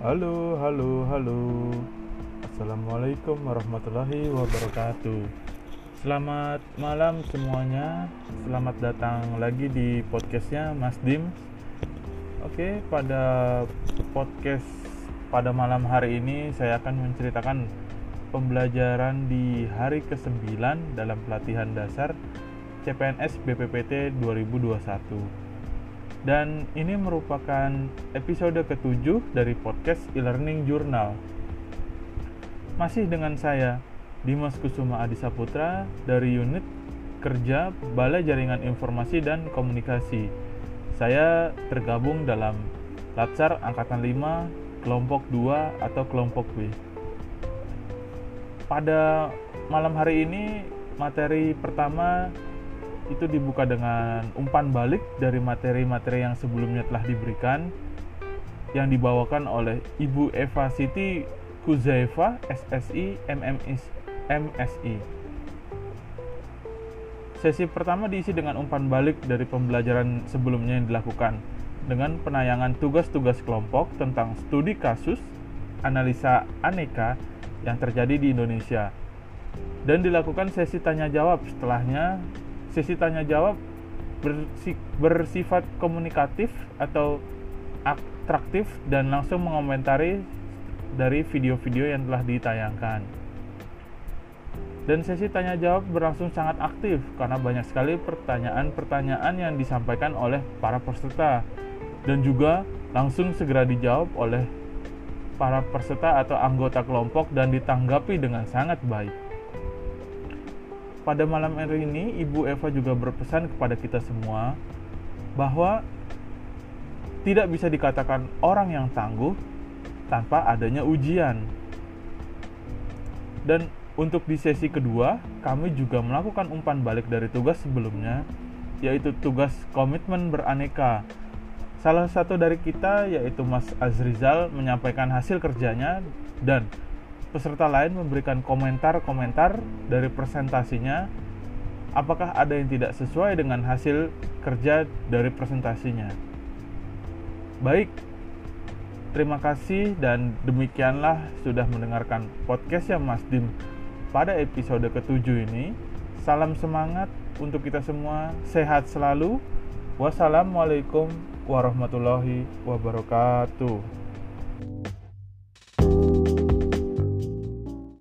Halo, halo, halo. Assalamualaikum warahmatullahi wabarakatuh. Selamat malam semuanya. Selamat datang lagi di podcastnya Mas Dim. Oke, pada podcast pada malam hari ini saya akan menceritakan pembelajaran di hari ke-9 dalam pelatihan dasar CPNS BPPT 2021 dan ini merupakan episode ketujuh dari podcast e-learning journal. Masih dengan saya, Dimas Kusuma Adi Saputra dari unit kerja Balai Jaringan Informasi dan Komunikasi. Saya tergabung dalam Latsar Angkatan 5, kelompok 2 atau kelompok B. Pada malam hari ini materi pertama itu dibuka dengan umpan balik dari materi-materi yang sebelumnya telah diberikan yang dibawakan oleh Ibu Eva Siti Kuzaifa SSI MMS, MSI. Sesi pertama diisi dengan umpan balik dari pembelajaran sebelumnya yang dilakukan dengan penayangan tugas-tugas kelompok tentang studi kasus analisa aneka yang terjadi di Indonesia dan dilakukan sesi tanya jawab setelahnya sesi tanya jawab bersifat komunikatif atau atraktif dan langsung mengomentari dari video-video yang telah ditayangkan. Dan sesi tanya jawab berlangsung sangat aktif karena banyak sekali pertanyaan-pertanyaan yang disampaikan oleh para peserta dan juga langsung segera dijawab oleh para peserta atau anggota kelompok dan ditanggapi dengan sangat baik. Pada malam hari ini, Ibu Eva juga berpesan kepada kita semua bahwa tidak bisa dikatakan orang yang tangguh tanpa adanya ujian. Dan untuk di sesi kedua, kami juga melakukan umpan balik dari tugas sebelumnya, yaitu tugas komitmen beraneka. Salah satu dari kita, yaitu Mas Azrizal, menyampaikan hasil kerjanya dan peserta lain memberikan komentar-komentar dari presentasinya apakah ada yang tidak sesuai dengan hasil kerja dari presentasinya. Baik, terima kasih dan demikianlah sudah mendengarkan podcast yang Mas Dim pada episode ketujuh ini. Salam semangat untuk kita semua, sehat selalu. Wassalamualaikum warahmatullahi wabarakatuh.